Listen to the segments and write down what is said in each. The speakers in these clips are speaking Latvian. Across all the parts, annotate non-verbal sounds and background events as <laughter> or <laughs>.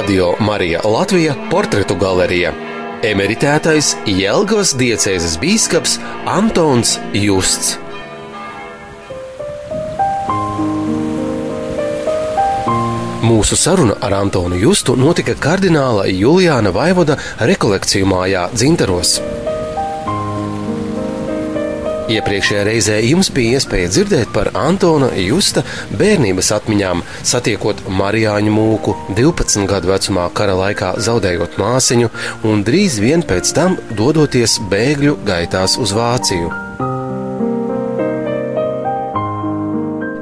Radio Marija Latvija portretu galerija. Emeritētais Jelgavas diecēzes bīskaps Antons Justs. Mūsu saruna ar Antonu Justu notika kardināla Juliāna Vaivoda rekolekciju mājā Dzintaros. Iepriekšējā reizē jums bija iespēja dzirdēt par Antona Justa bērnības atmiņām, satiekot Marijāņu mūku, 12 gadu vecumā kara laikā zaudējot māsiņu un drīz vien pēc tam dodoties bēgļu gaitās uz Vāciju.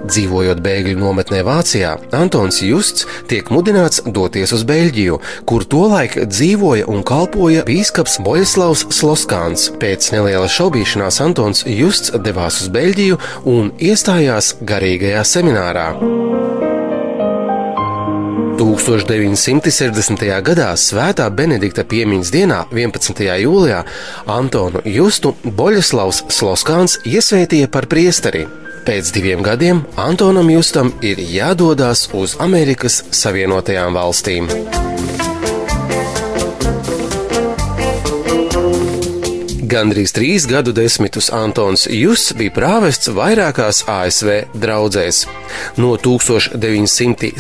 Dzīvojot bēgļu nometnē Vācijā, Antons Justs tiek mudināts doties uz Beļģiju, kur tolaik dzīvoja un kalpoja bīskaps Boļislavs Sloskāns. Pēc nelielas šaubīšanās Antons Justs devās uz Beļģiju un iestājās garīgajā seminārā. 1960. gadā Svētā Benedikta piemiņas dienā, 11. jūlijā, Antonu Justu Boļislavs Sloskāns iesvētīja par priesteri. Pēc diviem gadiem Antonam Justam ir jādodas uz Amerikas Savienotajām valstīm. Gandrīz trīs gadu desmitus Antons Juss bija prāvests vairākās ASV draudzēs. No 1979.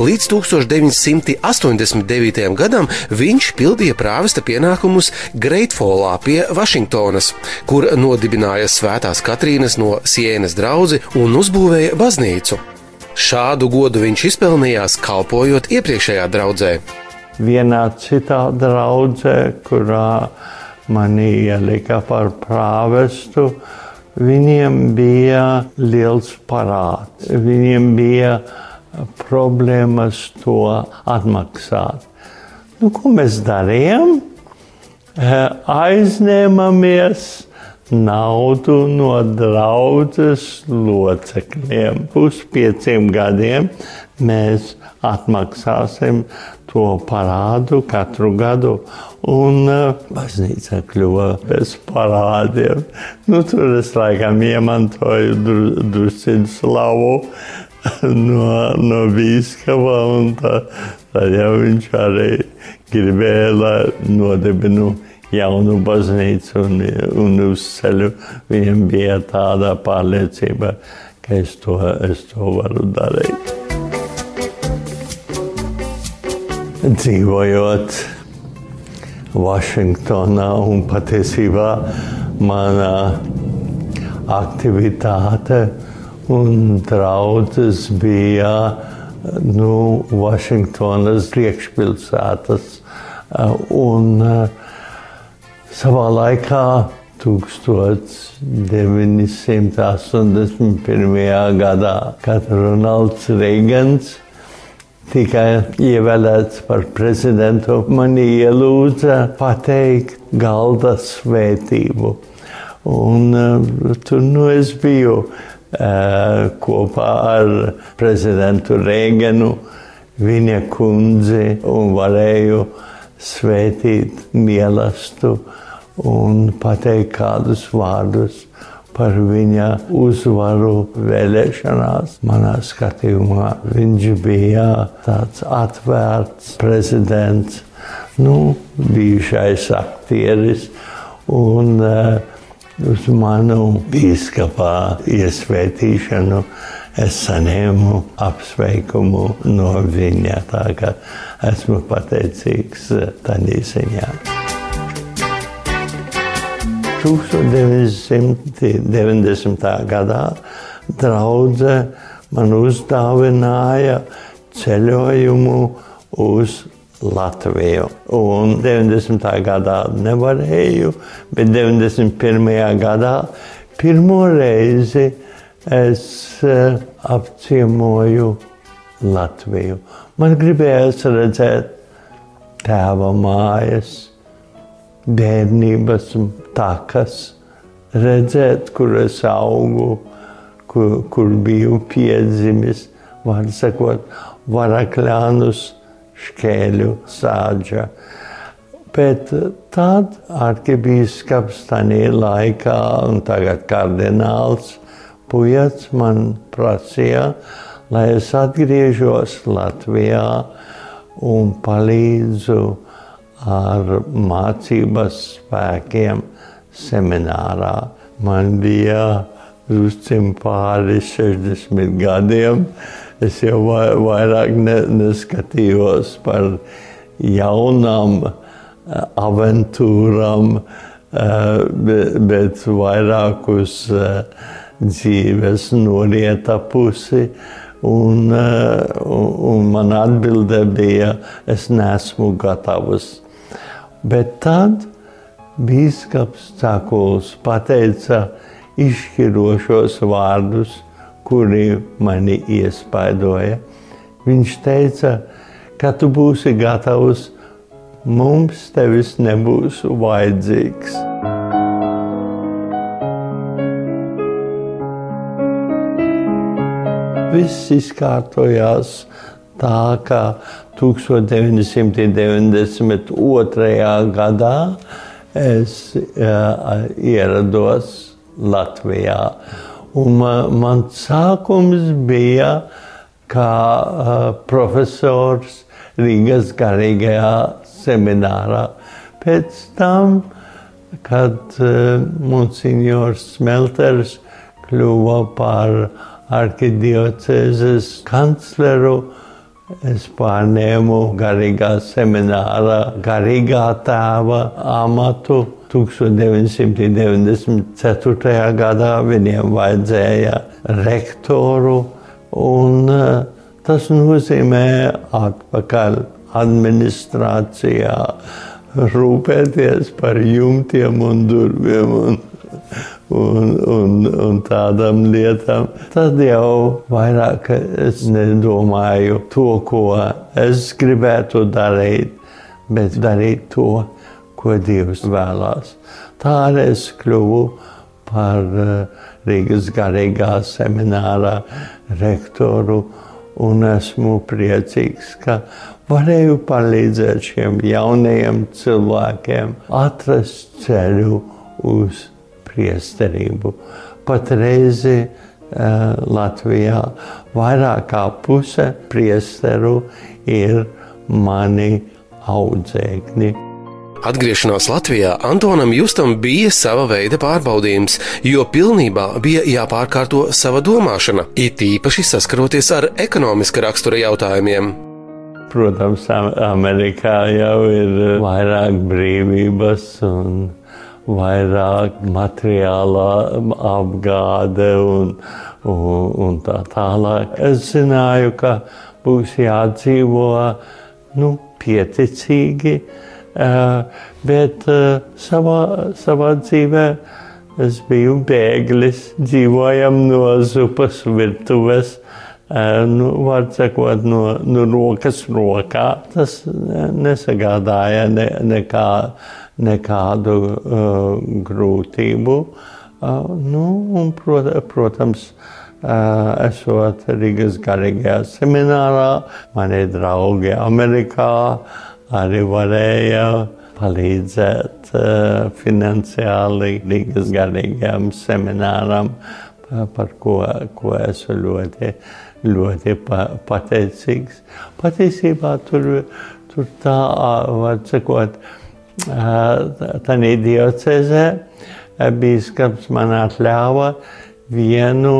līdz 1989. gadam viņš pildīja prāvesta pienākumus Greitfolā pie Vašingtonas, kur nodibināja Svētās Katrīnas no Sienas draugu un uzbūvēja baznīcu. Šādu godu viņš izpelnījās kalpojot iepriekšējā draudzē vienā citā draudzē, kurā mani ielika par prāvestu, viņiem bija liels parāds. Viņiem bija problēmas to atmaksāt. Nu, ko mēs darījām? Aizņēmamies naudu no draudzes locekļiem. Uz pieciem gadiem mēs atmaksāsim to parādu katru gadu. Un uh, baznīca kļuva bez parādiem. Nu, tur es laikam iemantoju drusciņu slavu <laughs> no, no bīskapa. Tad jau viņš arī gribēja, lai nodibinu jaunu baznīcu un, un uz ceļu. Viņam bija tāda pārliecība, ka es to, es to varu darīt. Dzīvojot Vašingtonā un patiesībā mana aktivitāte un draudzes bija nu, Vašingtonas priekšpilsētas. Un savā laikā 1981. gadā, kad Ronalds Reigans tika ievēlēts par prezidentu, man ielūdza pateikt galda svētību. Un, uh, tur nu es biju uh, kopā ar prezidentu Rēgenu, viņa kundzi, un varēju svētīt mīlestību un pateikt kādus vārdus par viņa uzvaru vēlēšanās. Manā skatījumā viņš bija tāds atvērts prezidents, nu, bijušais aktieris. Un, uh, uz manu biskupā iesvētīšanu es saņēmu apsveikumu no viņa. Tā kā esmu pateicīgs eh, tādā ziņā. 1990. gadā draudzē man uzdāvināja ceļojumu uz Latviju. Un 90. gadā nevarēju, bet 91. gadā pirmo reizi es eh, apciemoju Latviju. Man gribējās redzēt tēva mājas, bērnības takas, redzēt, kur es augu, kur, kur biju piedzimis, var sakot, varakļānus šķēļu sāģa. Bet tad arkibīskaps tajā laikā, un tagad kardināls Pujats man prasīja, lai es atgriežos Latvijā un palīdzu ar mācības spēkiem seminārā. Man bija uzcim pāri 60 gadiem. Es jau vairāk ne, neskatījos par jaunām eh, aventūrām, eh, bet, bet vairāk uz eh, dzīves norieta pusi. Un, un man atbilde bija, es neesmu gatavs. Bet tad Bīskaps Cakuls pateica izšķirošos vārdus, kuri mani iespaidoja. Viņš teica, ka tu būsi gatavs, mums tevis nebūs vajadzīgs. Viss izkārtojās tā, ka 1992. gadā es uh, ierados Latvijā. Un man, man sākums bija kā uh, profesors Rīgas garīgajā seminārā. Pēc tam, kad uh, monsignors Smelters kļuva par arkidiocēzes kancleru, Es pārņēmu garīgā semināra, garīgā tēva amatu. 1994. gadā viņiem vajadzēja rektoru, un eh, tas nozīmē atpakaļ administrācijā rūpēties par jumtiem un durvīm. Un un, un, un tādām lietām. Tad jau vairāk es nedomāju to, ko es gribētu darīt, bet darīt to, ko Dievs vēlās. Tā arī es kļuvu par eh, Rīgas garīgā semināra rektoru un esmu priecīgs, ka varēju palīdzēt šiem jaunajiem cilvēkiem atrast ceļu uz priesterību. Patreiz uh, Latvijā vairāk kā puse priesteru ir mani audzēkņi. Atgriešanās Latvijā Antonam Justam bija sava veida pārbaudījums, jo pilnībā bija jāpārkārto sava domāšana, it īpaši saskaroties ar ekonomiska rakstura jautājumiem. Protams, Amerikā jau ir vairāk brīvības un vairāk materiālā apgāde un, un, un tā tālāk. Es zināju, ka būs jādzīvo nu, pieticīgi, bet savā, savā dzīvē es biju bēglis, dzīvojam no zupas virtuves. Nu, var sakot, no, no rokas rokā. Tas nesagādāja ne, nekā nekādu uh, grūtību. Uh, nu, un, prot, protams, uh, esot Rīgas garīgajā seminārā, mani draugi Amerikā arī varēja palīdzēt uh, finansiāli Rīgas garīgajam semināram, par ko, ko esmu ļoti, ļoti pateicīgs. Patiesībā tur, tur tā, var sakot, tādā diocezē bīskaps man atļāva vienu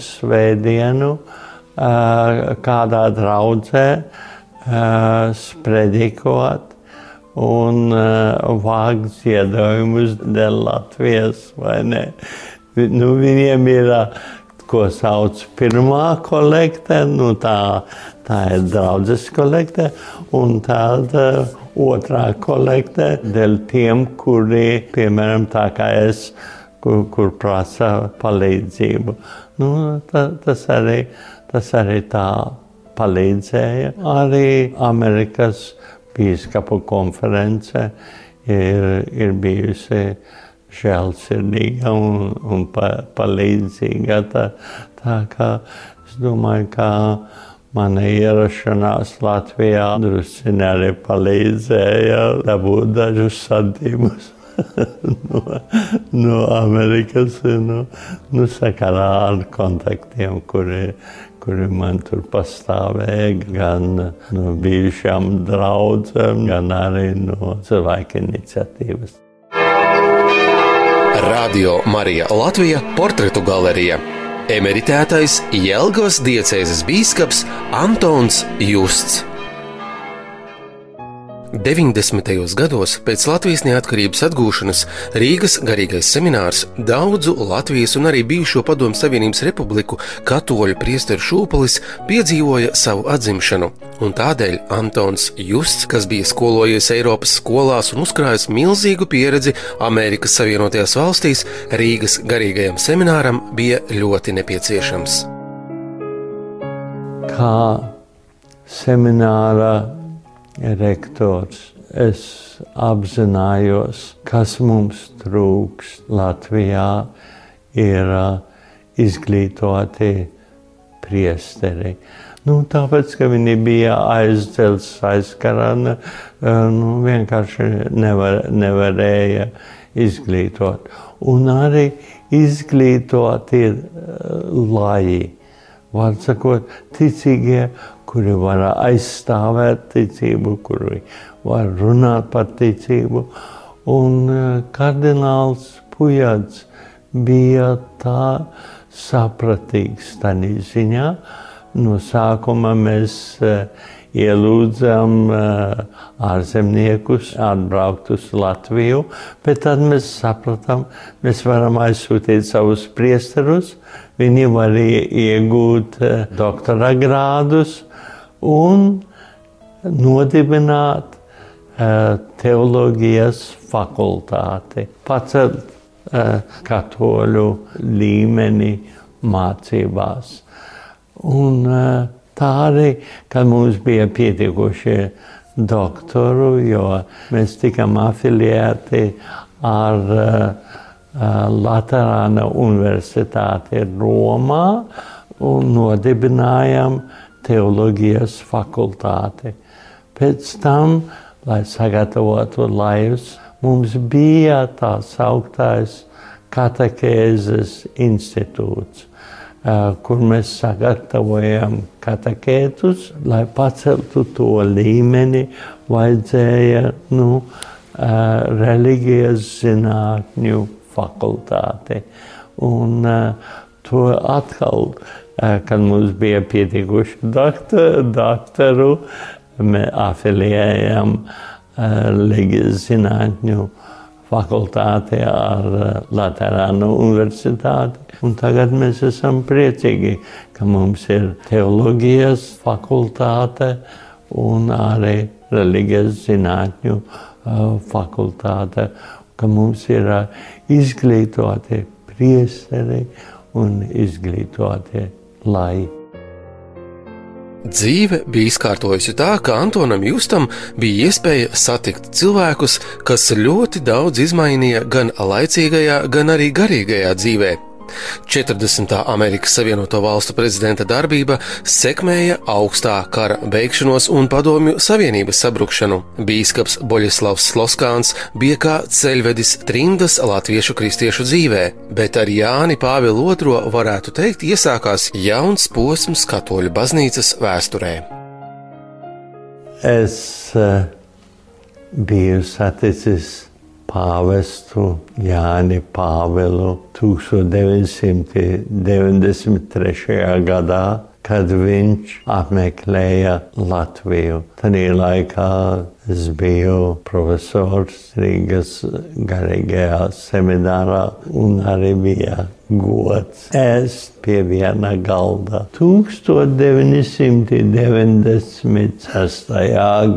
svētdienu kādā draudzē spredikot un vākt ziedojumus dēļ Latvijas, vai ne? Nu, viņiem ir, ko sauc pirmā kolekte, nu tā, tā ir draudzes kolekte, un tāda otrā kolekte dēļ tiem, kuri, piemēram, tā kā es, kur, kur prasa palīdzību. Nu, ta, tas, arī, tas arī tā palīdzēja. Arī Amerikas bīskapu konference ir, ir bijusi žēlsirdīga un, un pa, palīdzīga. Tā, tā kā es domāju, ka Mana ierašanās Latvijā drusciņā arī palīdzēja dabūt dažus santīmus <laughs> no, no Amerikas, no, nu, sakarā ar kontaktiem, kuri, kuri man tur pastāvēja, gan no bijušām draudzēm, gan arī no cilvēku iniciatīvas. Radio Marija Latvija portretu galerija. Emeritētais Jelgavas diecēzes bīskaps Antons Justs. 90. gados pēc Latvijas neatkarības atgūšanas Rīgas garīgais seminārs daudzu Latvijas un arī bijušo Padomu Savienības republiku katoļu priesteru šūpolis piedzīvoja savu atzimšanu, un tādēļ Antons Justs, kas bija skolojies Eiropas skolās un uzkrājis milzīgu pieredzi Amerikas Savienotajās valstīs, Rīgas garīgajam semināram bija ļoti nepieciešams. Kā semināra rektors. Es apzinājos, kas mums trūks Latvijā, ir izglītoti priesteri. Nu, tāpēc, ka viņi bija aizcelts aizkarā, nu, vienkārši nevar, nevarēja izglītot. Un arī izglītoti laji, var sakot, ticīgie kuri var aizstāvēt ticību, kuri var runāt par ticību. Un e, kardināls Pujats bija tā sapratīgs tādā ziņā. No sākuma mēs e, ielūdzām e, ārzemniekus atbraukt uz Latviju, bet tad mēs sapratām, mēs varam aizsūtīt savus priesterus, viņi var iegūt doktora grādus, un nodibināt uh, teoloģijas fakultāti, pacelt katoļu līmeni mācībās. Un uh, tā arī, kad mums bija pietiekošie doktoru, jo mēs tikam afiliēti ar uh, Laterāna Universitāti Romā un nodibinājām teoloģijas fakultāti. Pēc tam, lai sagatavotu laivus, mums bija tā sauktais katehēzes institūts, kur mēs sagatavojam katehētus, lai paceltu to līmeni, vajadzēja nu, reliģijas zinātņu fakultāti. Un to atkal kad mums bija pietikuši doktor, doktoru, mēs afiliējam Leģijas zinātņu fakultāti ar Latvijas universitāti. Un tagad mēs esam priecīgi, ka mums ir teoloģijas fakultāte un arī reliģijas zinātņu fakultāte, ka mums ir izglītoti priesteri un izglītoti lai. Dzīve bija izkārtojusi tā, ka Antonam Justam bija iespēja satikt cilvēkus, kas ļoti daudz izmainīja gan laicīgajā, gan arī garīgajā dzīvēm. 40. Amerikas Savienoto Valstu prezidenta darbība sekmēja augstā kara beigšanos un padomju savienības sabrukšanu. Bīskaps Boļislavs Sloskāns bija kā ceļvedis trimdas latviešu kristiešu dzīvē, bet ar Jāni Pāvilu II varētu teikt iesākās jauns posms katoļu baznīcas vēsturē. Es uh, biju saticis pāvestu Jāni Pāvelu 1993. gadā, kad viņš apmeklēja Latviju. Tajā laikā es biju profesors Rīgas garīgajā seminārā un arī bija gods ēst pie viena galda. 1996.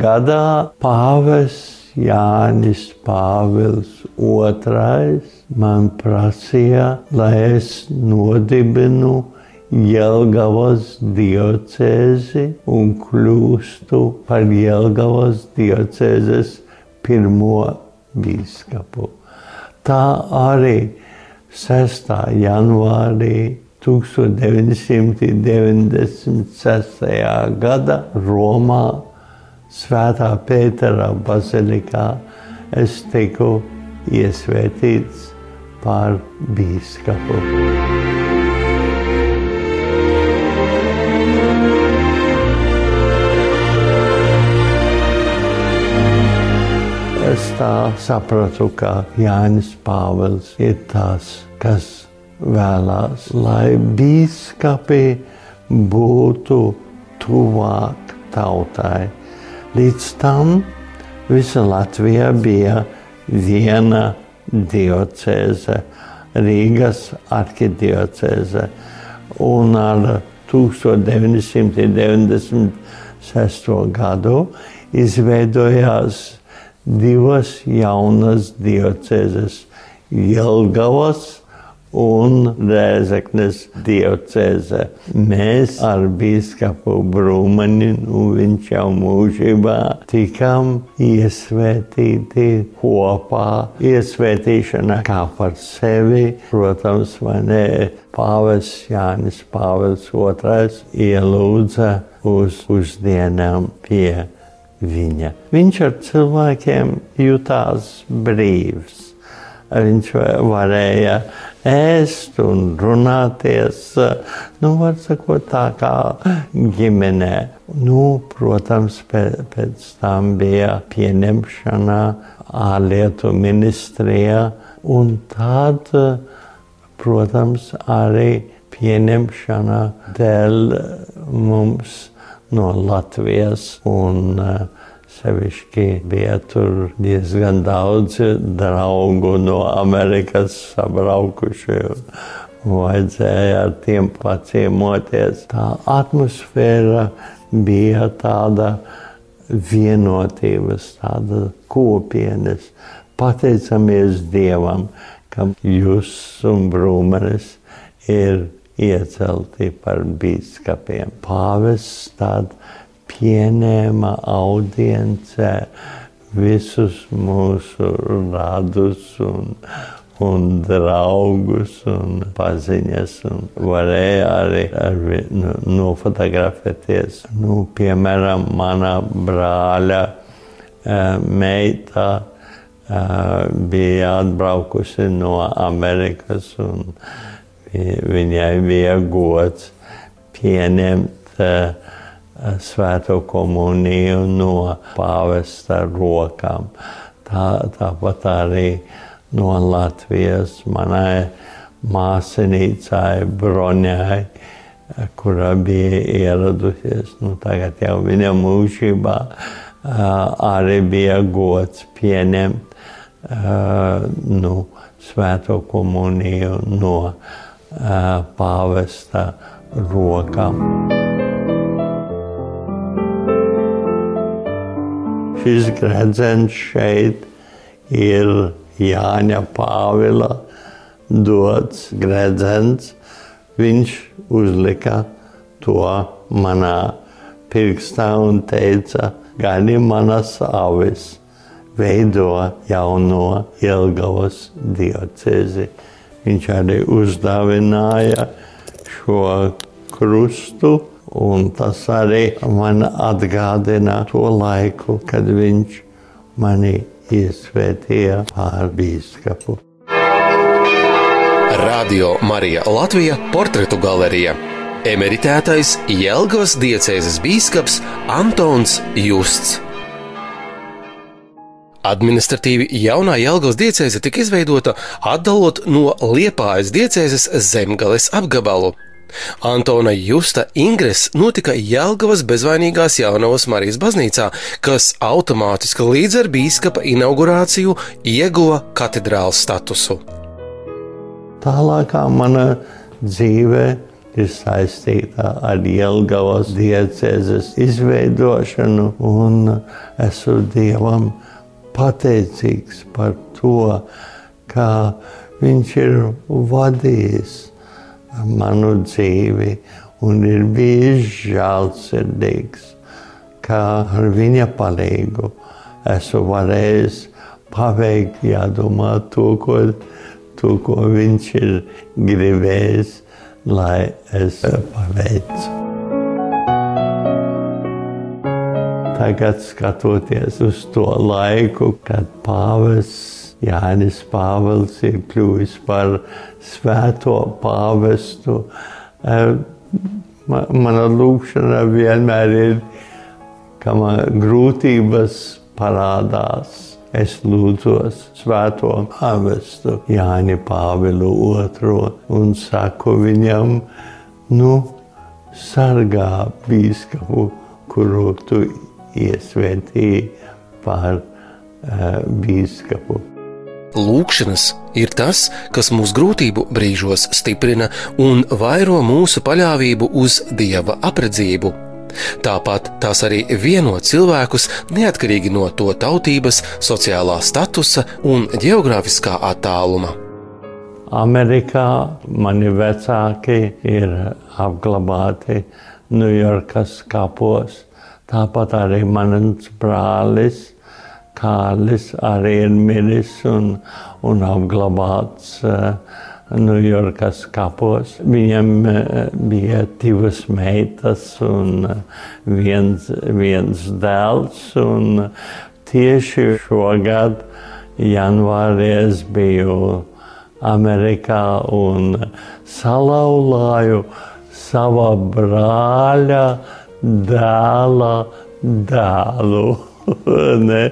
gadā pāvests Jānis Pāvils II man prasīja, lai es nodibinu Jelgavas diocēzi un kļūstu par Jelgavas diocēzes pirmo bīskapu. Tā arī 6. janvārī 1996. gada Romā Svētā Pētera bazilikā es tiku iesvētīts par bīskapu. Es tā sapratu, ka Jānis Pāvils ir tas, kas vēlās, lai bīskapi būtu tuvāk tautai Līdz tam visa Latvija bija viena diocēze, Rīgas arhidiocēze. Un ar 1996. gadu izveidojās divas jaunas diocēzes - Jelgavas un Rēzeknes diocēze. Mēs ar bīskapu Brūmani, nu viņš jau mūžībā, tikām iesvētīti kopā. Iesvētīšana kā par sevi, protams, ne, pāvis Jānis Pāvils II ielūdza uz pusdienām pie viņa. Viņš ar cilvēkiem jutās brīvs. Viņš varēja ēst un runāties, nu, var sakot, tā kā ģimenē. Nu, protams, pēc, pēc tam bija pieņemšana ārlietu ministrijā, un tad, protams, arī pieņemšana dēļ mums no Latvijas un uh, Sevišķi bija tur diezgan daudz draugu no Amerikas sabraukuši. Vajadzēja ar tiem paciemoties. Tā atmosfēra bija tāda vienotības, tāda kopienas. Pateicamies Dievam, ka jūs un brūmenis ir iecelti par bīskapiem. Pāvests tāds pieņēma audiencē visus mūsu radus un, un draugus un paziņas. Un varēja arī ar, nu, nofotografēties. Nu, piemēram, mana brāļa meita bija atbraukusi no Amerikas un viņai bija gods pieņemt uh, svēto komuniju no pāvesta rokām. Tā, tāpat arī no Latvijas manai māsīnīcai Broņai, kura bija ieradusies. Nu, tagad jau viņa mūžībā arī bija gods pieņemt nu, svēto komuniju no pāvesta rokām. Šis gredzens šeit ir Jāņa Pāvila dots gredzens. Viņš uzlika to manā pirkstā un teica, gani manas avis, veido jauno Jelgavas diocezi. Viņš arī uzdāvināja šo krustu Un tas arī man atgādina to laiku, kad viņš mani iesvētīja pār bīskapu. Radio Marija Latvija portretu galerija. Emeritētais Jelgavas diecēzes bīskaps Antons Justs. Administratīvi jaunā Jelgavas diecēze tika izveidota atdalot no Liepājas diecēzes zemgales apgabalu. Antona Justa ingres notika Jelgavas bezvainīgās Jaunavas Marijas baznīcā, kas automātiski līdz ar bīskapa inaugurāciju ieguva katedrāls statusu. Tālākā mana dzīve ir saistīta ar Jelgavas diecēzes izveidošanu, un esmu Dievam pateicīgs par to, ka Viņš ir vadījis manu dzīvi un ir bijis žēlsirdīgs, kā ar viņa palīgu esmu varējis paveikt, jādomā to, ko, to, ko viņš ir gribējis, lai es paveicu. Tagad skatoties uz to laiku, kad pāvests Jānis Pāvils ir kļuvis par svēto pāvestu. Eh, mana lūkšana vienmēr ir, ka man grūtības parādās es lūdzos svēto pāvestu Jāni Pāvilu II un saku viņam, nu, sargā bīskapu, kuru tu iesvētīji par uh, bīskapu. Lūkšanas ir tas, kas mūsu grūtību brīžos stiprina un vairo mūsu paļāvību uz Dieva apredzību. Tāpat tās arī vieno cilvēkus neatkarīgi no to tautības, sociālā statusa un geogrāfiskā attāluma. Amerikā mani vecāki ir apglabāti Ņujorkas kapos. Tāpat arī mans brālis Kārlis arī ir miris un, un apglabāts Ņujorkas uh, kapos. Viņam uh, bija divas meitas un uh, viens, viens dēls. Un tieši šogad janvārī es biju Amerikā un salauzāju sava brāļa dēla dēlu. <laughs> ne,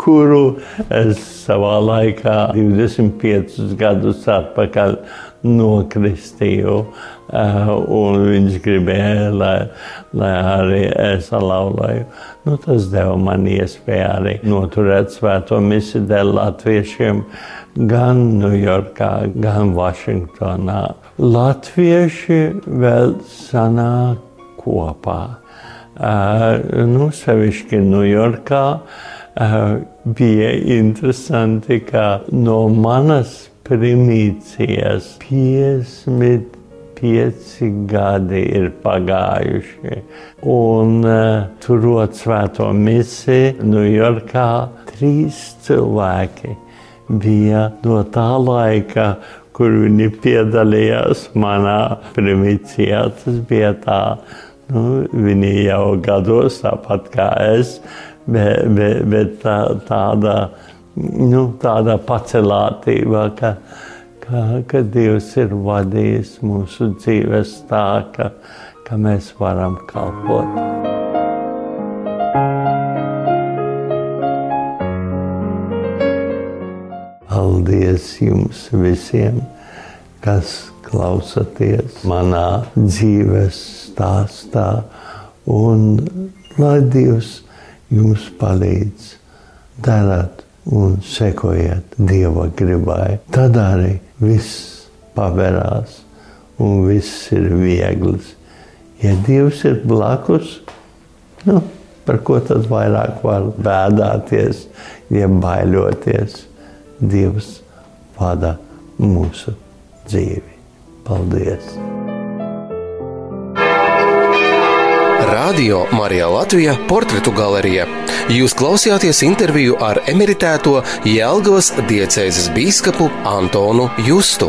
kuru es savā laikā, 25 gadus atpakaļ, nokristīju. Uh, viņš gribēja, lai, lai arī es laulāju. Nu, tas deva man iespēju arī noturēt svēto misiju dēļ latviešiem gan Ņujorkā, gan Vašingtonā. Latvieši vēl sanāk kopā nu, sevišķi Ņujorkā, bija interesanti, ka no manas primīcijas 55 gadi ir pagājuši. Un turot svēto misiju Ņujorkā, trīs cilvēki bija no tā laika, kur viņi piedalījās manā primīcijā. Tas bija tā Nu, viņi jau gados, tāpat kā es, bet, bet, bet tā, tāda, nu, tāda pacelātība, ka, ka, ka Dievs ir vadījis mūsu dzīves tā, ka, ka mēs varam kalpot. Paldies jums visiem, kas klausaties manā dzīves stāstā, un lai Dievs jums palīdz darāt un sekojiet Dieva gribai. Tad arī viss paverās un viss ir viegls. Ja Dievs ir blakus, nu, par ko tad vairāk var bēdāties, ja baiļoties? Dievs vada mūsu dzīvi. Paldies! Radio Marijā Latvijā portretu galerija. Jūs klausījāties interviju ar emeritēto Jēlgavas diecēzes bīskapu Antonu Justu.